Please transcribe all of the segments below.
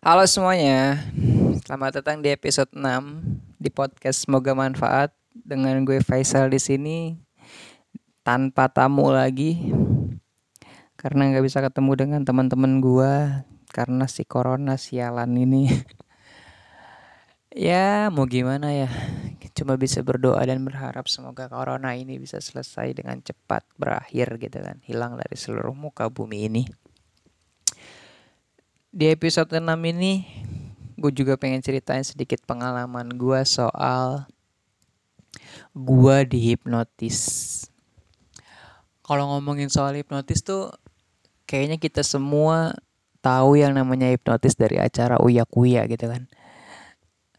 Halo semuanya, selamat datang di episode 6 di podcast Semoga Manfaat. Dengan gue Faisal di sini tanpa tamu lagi. Karena nggak bisa ketemu dengan teman-teman gue karena si corona sialan ini. ya mau gimana ya, cuma bisa berdoa dan berharap semoga corona ini bisa selesai dengan cepat berakhir gitu kan, hilang dari seluruh muka bumi ini. Di episode 6 ini gue juga pengen ceritain sedikit pengalaman gue soal gue dihipnotis. Kalau ngomongin soal hipnotis tuh kayaknya kita semua tahu yang namanya hipnotis dari acara Uya Kuya gitu kan.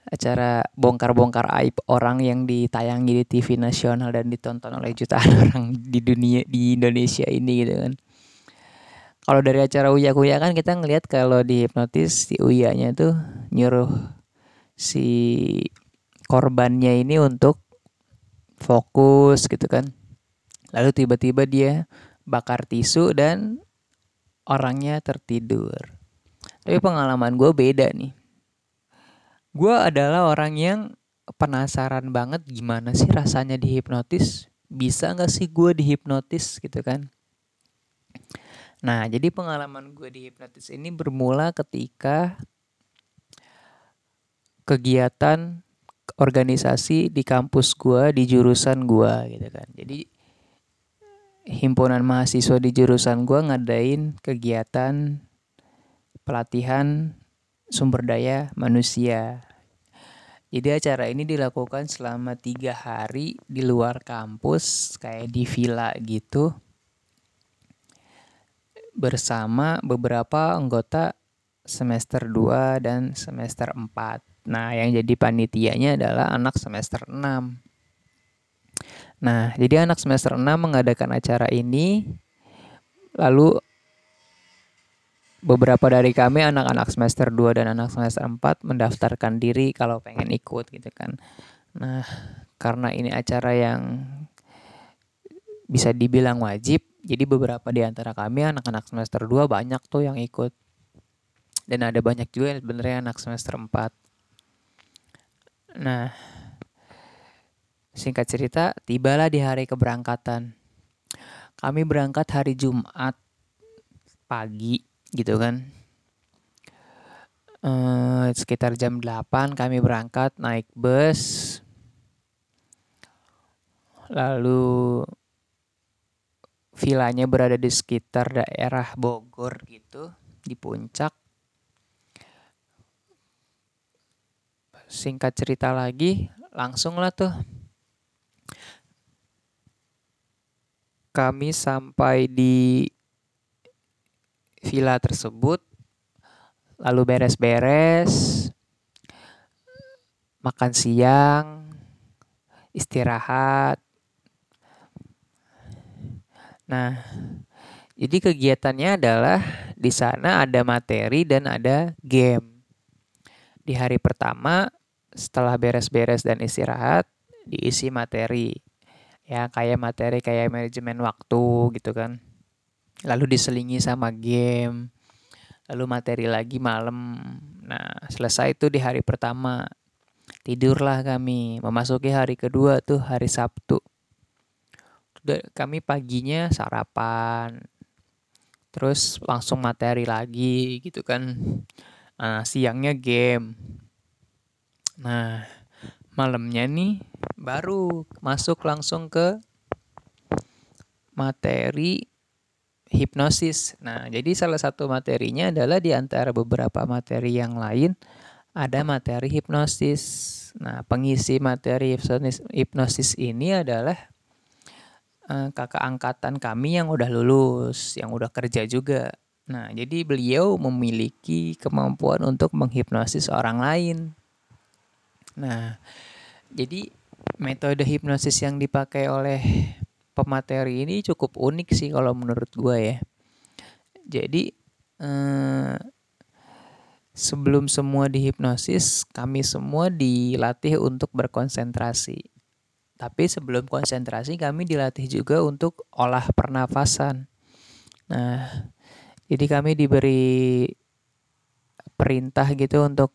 Acara bongkar-bongkar aib orang yang ditayangi di TV nasional dan ditonton oleh jutaan orang di dunia di Indonesia ini gitu kan kalau dari acara Uya Kuya kan kita ngelihat kalau di hipnotis si Uyanya tuh nyuruh si korbannya ini untuk fokus gitu kan. Lalu tiba-tiba dia bakar tisu dan orangnya tertidur. Tapi pengalaman gue beda nih. Gue adalah orang yang penasaran banget gimana sih rasanya dihipnotis. Bisa gak sih gue dihipnotis gitu kan. Nah, jadi pengalaman gue di hipnotis ini bermula ketika kegiatan organisasi di kampus gue, di jurusan gue gitu kan. Jadi himpunan mahasiswa di jurusan gue ngadain kegiatan pelatihan sumber daya manusia. Jadi acara ini dilakukan selama tiga hari di luar kampus, kayak di villa gitu bersama beberapa anggota semester 2 dan semester 4. Nah, yang jadi panitianya adalah anak semester 6. Nah, jadi anak semester 6 mengadakan acara ini lalu beberapa dari kami anak-anak semester 2 dan anak semester 4 mendaftarkan diri kalau pengen ikut gitu kan. Nah, karena ini acara yang bisa dibilang wajib, jadi beberapa di antara kami anak-anak semester 2 banyak tuh yang ikut. Dan ada banyak juga yang sebenarnya anak semester 4. Nah, singkat cerita, tibalah di hari keberangkatan. Kami berangkat hari Jumat pagi gitu kan. Uh, sekitar jam 8 kami berangkat naik bus. Lalu vilanya berada di sekitar daerah Bogor gitu, di puncak. Singkat cerita lagi, langsung lah tuh kami sampai di villa tersebut, lalu beres-beres, makan siang, istirahat, Nah, jadi kegiatannya adalah di sana ada materi dan ada game. Di hari pertama setelah beres-beres dan istirahat diisi materi. Ya, kayak materi kayak manajemen waktu gitu kan. Lalu diselingi sama game. Lalu materi lagi malam. Nah, selesai itu di hari pertama. Tidurlah kami. Memasuki hari kedua tuh hari Sabtu kami paginya sarapan terus langsung materi lagi gitu kan nah, siangnya game nah malamnya nih baru masuk langsung ke materi hipnosis. Nah, jadi salah satu materinya adalah di antara beberapa materi yang lain ada materi hipnosis. Nah, pengisi materi hipnosis ini adalah uh, kakak angkatan kami yang udah lulus, yang udah kerja juga. Nah, jadi beliau memiliki kemampuan untuk menghipnosis orang lain. Nah, jadi metode hipnosis yang dipakai oleh pemateri ini cukup unik sih kalau menurut gue ya. Jadi eh, sebelum semua dihipnosis, kami semua dilatih untuk berkonsentrasi. Tapi sebelum konsentrasi kami dilatih juga untuk olah pernafasan. Nah, jadi kami diberi perintah gitu untuk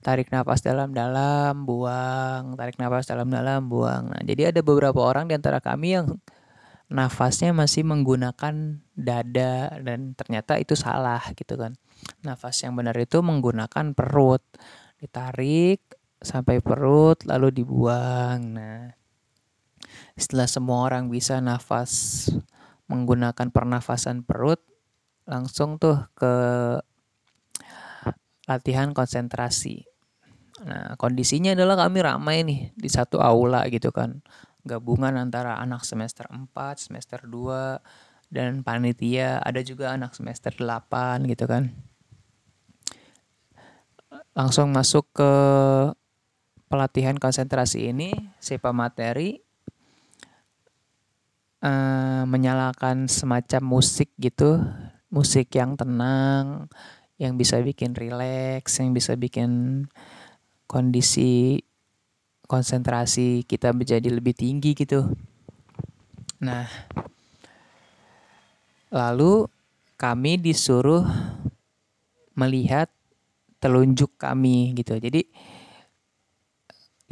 tarik nafas dalam-dalam, buang, tarik nafas dalam-dalam, buang. Nah, jadi ada beberapa orang di antara kami yang nafasnya masih menggunakan dada dan ternyata itu salah gitu kan. Nafas yang benar itu menggunakan perut. Ditarik sampai perut lalu dibuang. Nah, setelah semua orang bisa nafas menggunakan pernafasan perut, langsung tuh ke latihan konsentrasi. Nah, kondisinya adalah kami ramai nih di satu aula gitu kan. Gabungan antara anak semester 4, semester 2, dan panitia. Ada juga anak semester 8 gitu kan. Langsung masuk ke pelatihan konsentrasi ini, siapa materi, uh, menyalakan semacam musik gitu, musik yang tenang, yang bisa bikin rileks, yang bisa bikin kondisi konsentrasi kita menjadi lebih tinggi gitu. Nah, lalu kami disuruh melihat telunjuk kami gitu. Jadi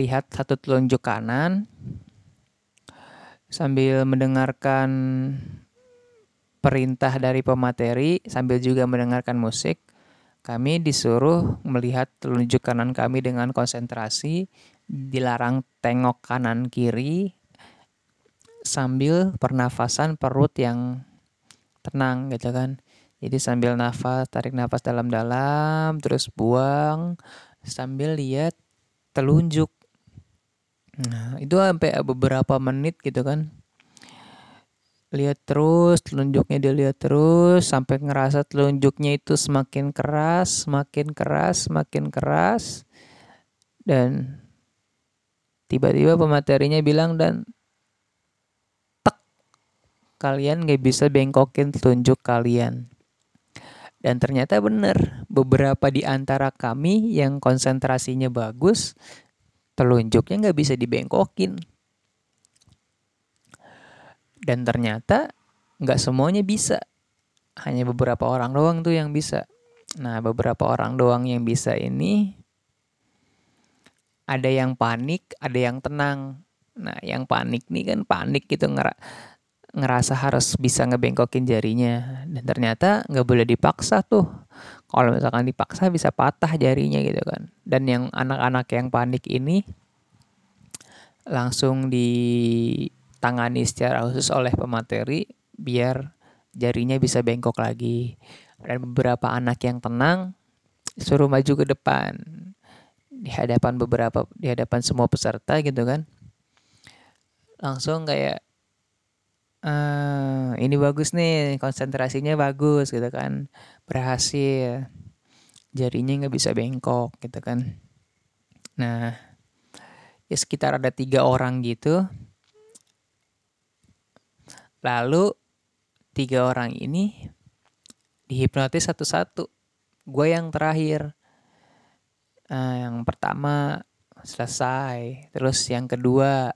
lihat satu telunjuk kanan, sambil mendengarkan perintah dari pemateri sambil juga mendengarkan musik, kami disuruh melihat telunjuk kanan kami dengan konsentrasi, dilarang tengok kanan kiri sambil pernafasan perut yang tenang gitu kan. Jadi sambil nafas, tarik nafas dalam-dalam, terus buang sambil lihat telunjuk Nah, itu sampai beberapa menit gitu kan. Lihat terus, telunjuknya dilihat terus sampai ngerasa telunjuknya itu semakin keras, semakin keras, semakin keras. Dan tiba-tiba pematerinya bilang dan tek kalian gak bisa bengkokin telunjuk kalian. Dan ternyata benar, beberapa di antara kami yang konsentrasinya bagus telunjuknya nggak bisa dibengkokin. Dan ternyata nggak semuanya bisa. Hanya beberapa orang doang tuh yang bisa. Nah, beberapa orang doang yang bisa ini ada yang panik, ada yang tenang. Nah, yang panik nih kan panik gitu ngera ngerasa harus bisa ngebengkokin jarinya dan ternyata nggak boleh dipaksa tuh kalau misalkan dipaksa bisa patah jarinya gitu kan. Dan yang anak-anak yang panik ini langsung ditangani secara khusus oleh pemateri biar jarinya bisa bengkok lagi. Dan beberapa anak yang tenang suruh maju ke depan. Di hadapan beberapa di hadapan semua peserta gitu kan. Langsung kayak uh, ini bagus nih konsentrasinya bagus gitu kan. Berhasil. Jarinya nggak bisa bengkok gitu kan. Nah ya sekitar ada tiga orang gitu. Lalu tiga orang ini dihipnotis satu-satu. Gue yang terakhir. Uh, yang pertama selesai. Terus yang kedua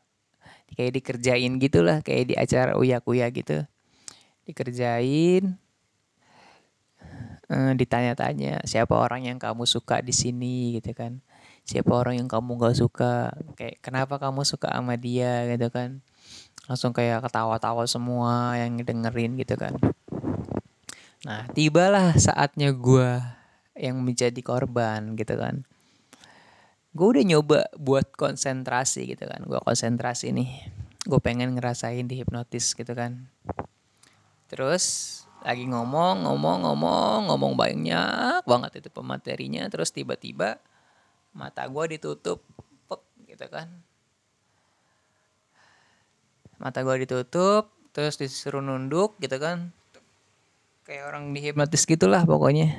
kayak dikerjain gitulah kayak di acara uya kuya gitu. Dikerjain uh, ditanya-tanya siapa orang yang kamu suka di sini? gitu kan. Siapa orang yang kamu gak suka? Kayak kenapa kamu suka sama dia? gitu kan. Langsung kayak ketawa-tawa semua yang dengerin gitu kan. Nah tibalah saatnya gue yang menjadi korban gitu kan gue udah nyoba buat konsentrasi gitu kan. Gue konsentrasi nih. Gue pengen ngerasain dihipnotis gitu kan. Terus lagi ngomong ngomong ngomong ngomong banyak banget itu pematerinya. Terus tiba-tiba mata gue ditutup pek gitu kan. Mata gue ditutup terus disuruh nunduk gitu kan. Kayak orang dihipnotis gitulah pokoknya.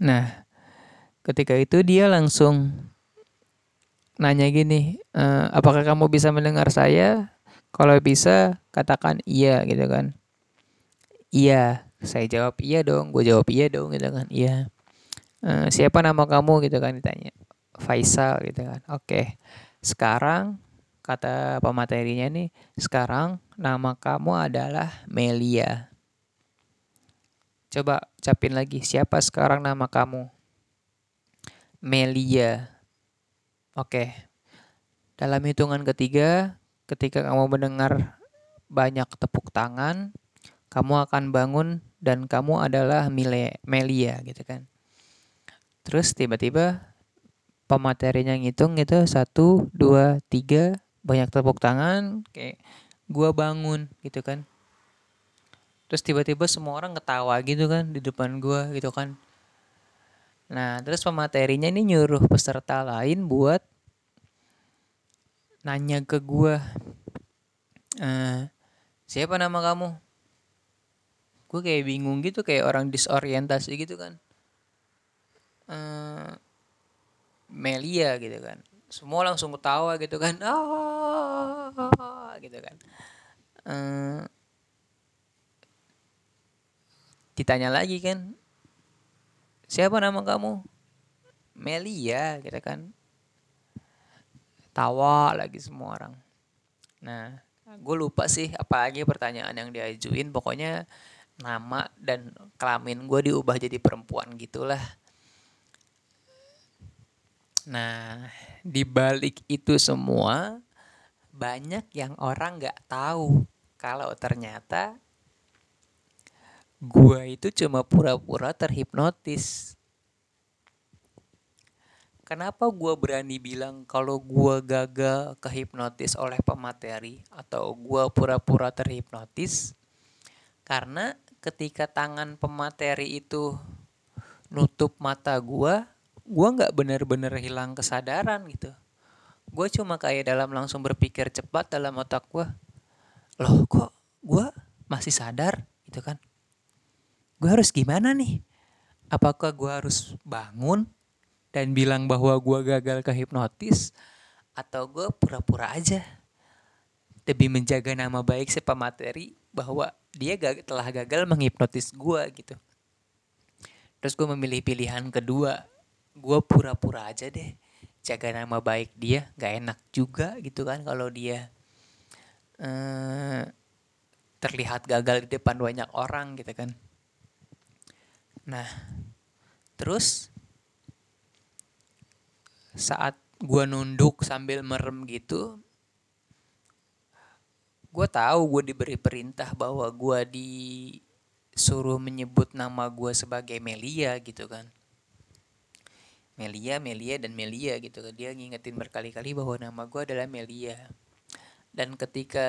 Nah ketika itu dia langsung nanya gini, e, apakah kamu bisa mendengar saya? Kalau bisa, katakan iya gitu kan. Iya, saya jawab iya dong, gue jawab iya dong gitu kan. Iya. E, siapa nama kamu gitu kan ditanya. Faisal gitu kan. Oke. Sekarang kata pematerinya nih, sekarang nama kamu adalah Melia. Coba capin lagi, siapa sekarang nama kamu? Melia. Oke. Dalam hitungan ketiga, ketika kamu mendengar banyak tepuk tangan, kamu akan bangun dan kamu adalah Melia gitu kan. Terus tiba-tiba pematerinya ngitung gitu satu dua tiga banyak tepuk tangan kayak gua bangun gitu kan terus tiba-tiba semua orang ketawa gitu kan di depan gua gitu kan nah terus pematerinya ini nyuruh peserta lain buat nanya ke gua e, siapa nama kamu? Gue kayak bingung gitu kayak orang disorientasi gitu kan. Uh, Melia gitu kan. Semua langsung ketawa gitu kan. Ah gitu kan. Uh, ditanya lagi kan siapa nama kamu? Melia gitu kan. Tawa lagi semua orang. Nah gue lupa sih apalagi pertanyaan yang diajuin. Pokoknya nama dan kelamin gue diubah jadi perempuan gitulah. Nah, di balik itu semua banyak yang orang nggak tahu kalau ternyata gua itu cuma pura-pura terhipnotis. Kenapa gua berani bilang kalau gua gagal kehipnotis oleh pemateri atau gua pura-pura terhipnotis? Karena ketika tangan pemateri itu nutup mata gua, gue nggak bener-bener hilang kesadaran gitu gue cuma kayak dalam langsung berpikir cepat dalam otak gue loh kok gue masih sadar gitu kan gue harus gimana nih? Apakah gue harus bangun dan bilang bahwa gue gagal ke hipnotis atau gue pura-pura aja? Demi menjaga nama baik si pemateri bahwa dia gag telah gagal menghipnotis gue gitu. Terus gue memilih pilihan kedua. Gue pura-pura aja deh. Jaga nama baik dia gak enak juga gitu kan kalau dia uh, terlihat gagal di depan banyak orang gitu kan nah terus saat gue nunduk sambil merem gitu gue tahu gue diberi perintah bahwa gue disuruh menyebut nama gue sebagai Melia gitu kan Melia, Melia dan Melia gitu. Dia ngingetin berkali-kali bahwa nama gue adalah Melia. Dan ketika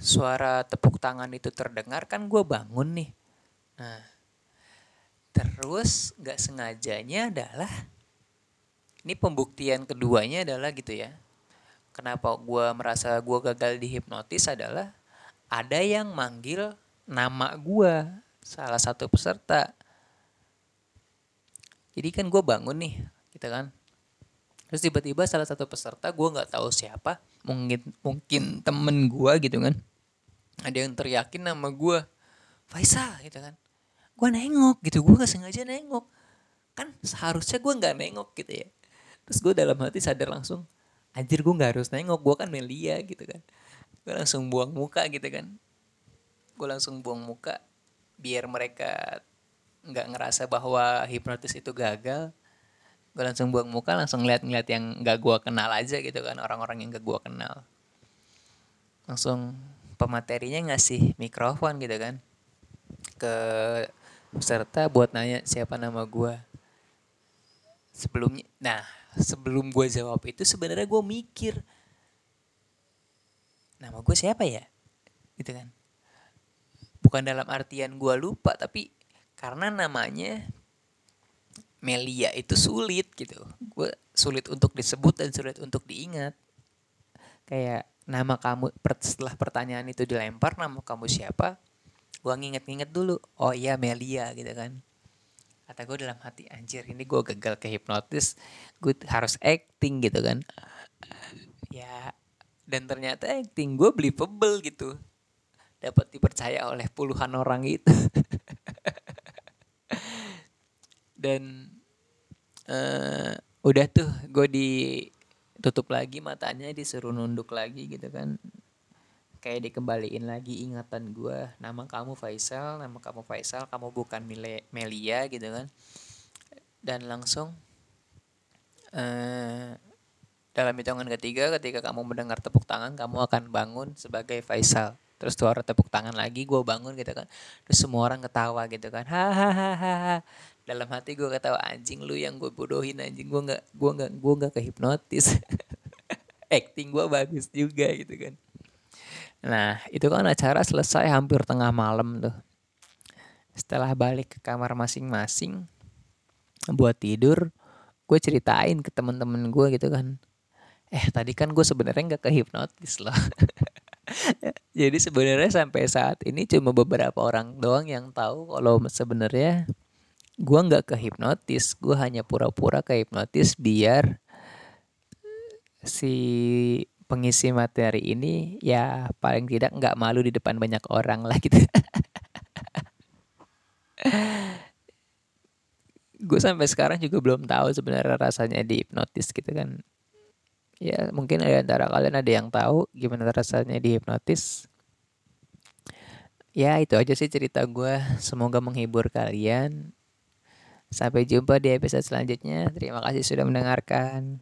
suara tepuk tangan itu terdengar kan gue bangun nih. Nah, terus nggak sengajanya adalah ini pembuktian keduanya adalah gitu ya. Kenapa gue merasa gue gagal dihipnotis adalah ada yang manggil nama gue salah satu peserta. Jadi kan gue bangun nih gitu kan. Terus tiba-tiba salah satu peserta gue nggak tahu siapa mungkin mungkin temen gue gitu kan. Ada yang teriakin nama gue Faisal gitu kan gue nengok gitu gue nggak sengaja nengok. Kan seharusnya gue nggak nengok gitu ya. Terus gue dalam hati sadar langsung anjir gue nggak harus nengok gue kan Melia gitu kan. Gue langsung buang muka gitu kan. Gue langsung buang muka biar mereka nggak ngerasa bahwa hipnotis itu gagal. Gue langsung buang muka langsung ngeliat-ngeliat yang nggak gue kenal aja gitu kan orang-orang yang gak gue kenal. Langsung pematerinya ngasih mikrofon gitu kan ke peserta buat nanya siapa nama gue sebelumnya nah sebelum gue jawab itu sebenarnya gue mikir nama gue siapa ya? Gitu kan. Bukan dalam artian gue lupa tapi karena namanya Melia itu sulit gitu. Gue sulit untuk disebut dan sulit untuk diingat. Kayak nama kamu setelah pertanyaan itu dilempar nama kamu siapa gue nginget-nginget dulu oh iya Melia gitu kan. Kata gue dalam hati anjir ini gue gagal ke hipnotis gue harus acting gitu kan. Ya dan ternyata acting gue believable gitu. Dapat dipercaya oleh puluhan orang itu. Dan uh, udah tuh gue ditutup lagi matanya disuruh nunduk lagi gitu kan kayak dikembaliin lagi ingatan gue nama kamu Faisal nama kamu Faisal kamu bukan Mile Melia gitu kan. Dan langsung uh, dalam hitungan ketiga ketika kamu mendengar tepuk tangan kamu akan bangun sebagai Faisal. Terus suara tepuk tangan lagi gue bangun gitu kan. Terus semua orang ketawa gitu kan. Hahaha dalam hati gue ketawa anjing lu yang gue bodohin anjing. Gue nggak gue nggak gue nggak kehipnotis. Acting gue bagus juga gitu kan nah itu kan acara selesai hampir tengah malam tuh. Setelah balik ke kamar masing-masing buat tidur gue ceritain ke temen-temen gue gitu kan. Eh tadi kan gue sebenarnya nggak kehipnotis loh. Jadi sebenarnya sampai saat ini cuma beberapa orang doang yang tahu kalau sebenarnya gue nggak kehipnotis. Gue hanya pura-pura kehipnotis biar si pengisi materi ini ya paling tidak nggak malu di depan banyak orang lah gitu. Gue sampai sekarang juga belum tahu sebenarnya rasanya dihipnotis gitu kan. Ya mungkin ada antara kalian ada yang tahu gimana rasanya dihipnotis. Ya itu aja sih cerita gue semoga menghibur kalian. Sampai jumpa di episode selanjutnya. Terima kasih sudah mendengarkan